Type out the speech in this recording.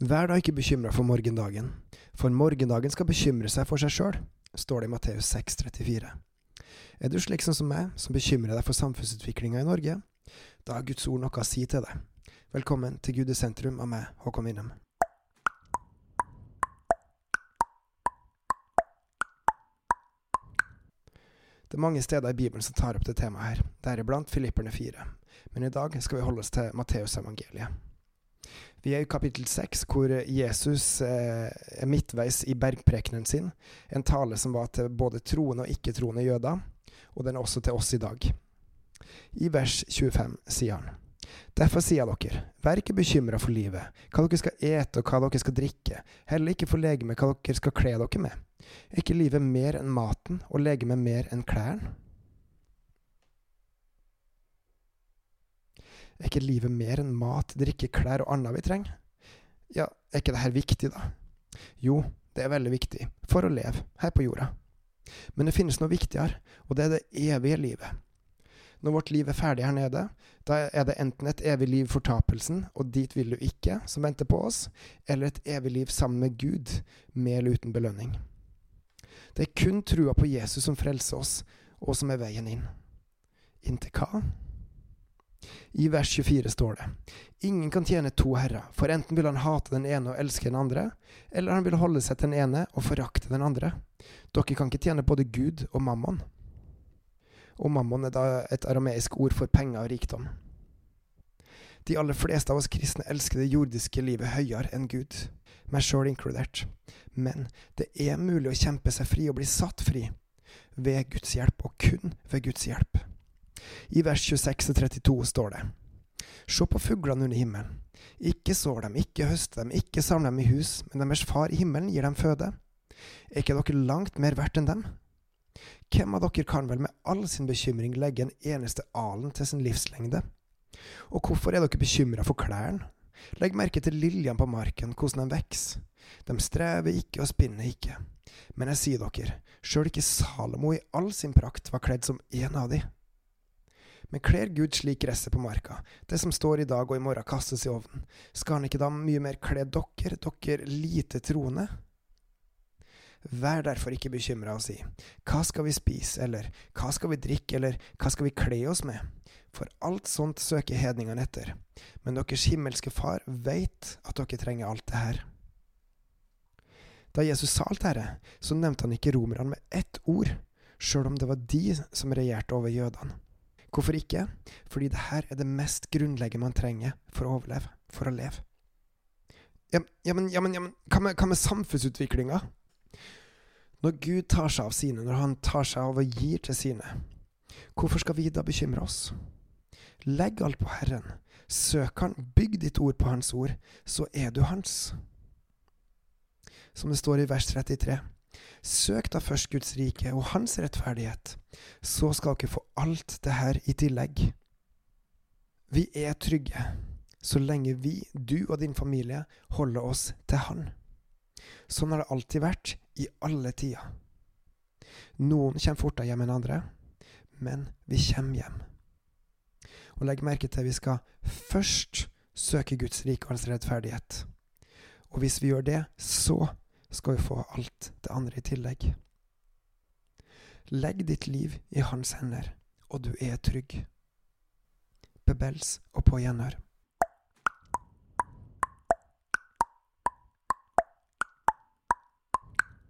Vær da ikke bekymra for morgendagen, for morgendagen skal bekymre seg for seg sjøl, står det i Matteus 6,34. Er du slik som meg, som bekymrer deg for samfunnsutviklinga i Norge? Da har Guds ord noe å si til deg. Velkommen til Gud i sentrum av meg, Håkon Winnem. Det er mange steder i Bibelen som tar opp det temaet her, deriblant Filipperne 4. Men i dag skal vi holde oss til Matteusevangeliet. Vi er i kapittel seks, hvor Jesus eh, er midtveis i bergprekenen sin. En tale som var til både troende og ikke-troende jøder, og den er også til oss i dag. I vers 25 sier han Derfor sier jeg dere, vær ikke bekymra for livet, hva dere skal ete og hva dere skal drikke, heller ikke for legemet hva dere skal kle dere med. Er ikke livet mer enn maten, og legemet mer enn klærne? Er ikke livet mer enn mat, drikke, klær og annet vi trenger? Ja, er ikke dette viktig, da? Jo, det er veldig viktig, for å leve her på jorda. Men det finnes noe viktigere, og det er det evige livet. Når vårt liv er ferdig her nede, da er det enten et evig liv for tapelsen, og dit vil du ikke, som venter på oss, eller et evig liv sammen med Gud, med eller uten belønning. Det er kun trua på Jesus som frelser oss, og som er veien inn. Inntil hva? I vers 24 står det Ingen kan tjene to herrer, for enten vil han hate den ene og elske den andre, eller han vil holde seg til den ene og forakte den andre. Dere kan ikke tjene både Gud og mammon. Og mammon er da et arameisk ord for penger og rikdom. De aller fleste av oss kristne elsker det jordiske livet høyere enn Gud, meg sjøl inkludert. Men det er mulig å kjempe seg fri og bli satt fri ved Guds hjelp, og kun ved Guds hjelp. I vers 26 og 32 står det Se på fuglene under himmelen. Ikke sår dem, ikke høster dem, ikke samler dem i hus, men deres far i himmelen gir dem føde. Er ikke dere langt mer verdt enn dem? Hvem av dere kan vel med all sin bekymring legge en eneste alen til sin livslengde? Og hvorfor er dere bekymra for klærne? Legg merke til liljene på marken, hvordan de vokser. De strever ikke og spinner ikke. Men jeg sier dere, sjøl ikke Salomo i all sin prakt var kledd som en av de. Men kler Gud slik gresset på marka, det som står i dag og i morgen kastes i ovnen, skal han ikke da mye mer kle dere, dere lite troende? Vær derfor ikke bekymra og si, hva skal vi spise, eller hva skal vi drikke, eller hva skal vi kle oss med? For alt sånt søker hedningene etter, men deres himmelske Far veit at dere trenger alt det her. Da Jesus sa alt dette, så nevnte han ikke romerne med ett ord, sjøl om det var de som regjerte over jødene. Hvorfor ikke? Fordi det her er det mest grunnleggende man trenger for å overleve, for å leve. Ja, men, ja, men, ja, men hva med, hva med samfunnsutviklinga? Når Gud tar seg av sine, når Han tar seg av og gir til sine, hvorfor skal vi da bekymre oss? Legg alt på Herren. Søk Han, bygg ditt ord på Hans ord, så er du Hans. Som det står i vers 33. Søk da først Guds rike og Hans rettferdighet, så skal dere få alt det her i tillegg. Vi er trygge så lenge vi, du og din familie, holder oss til Han. Sånn har det alltid vært, i alle tider. Noen kommer fortere hjem enn andre, men vi kommer hjem. Og legg merke til at vi skal først søke Guds rike og hans rettferdighet. Og hvis vi gjør det, så skal vi få alt det andre i tillegg. Legg ditt liv i hans hender, og du er trygg. Bebels og på gjenhør.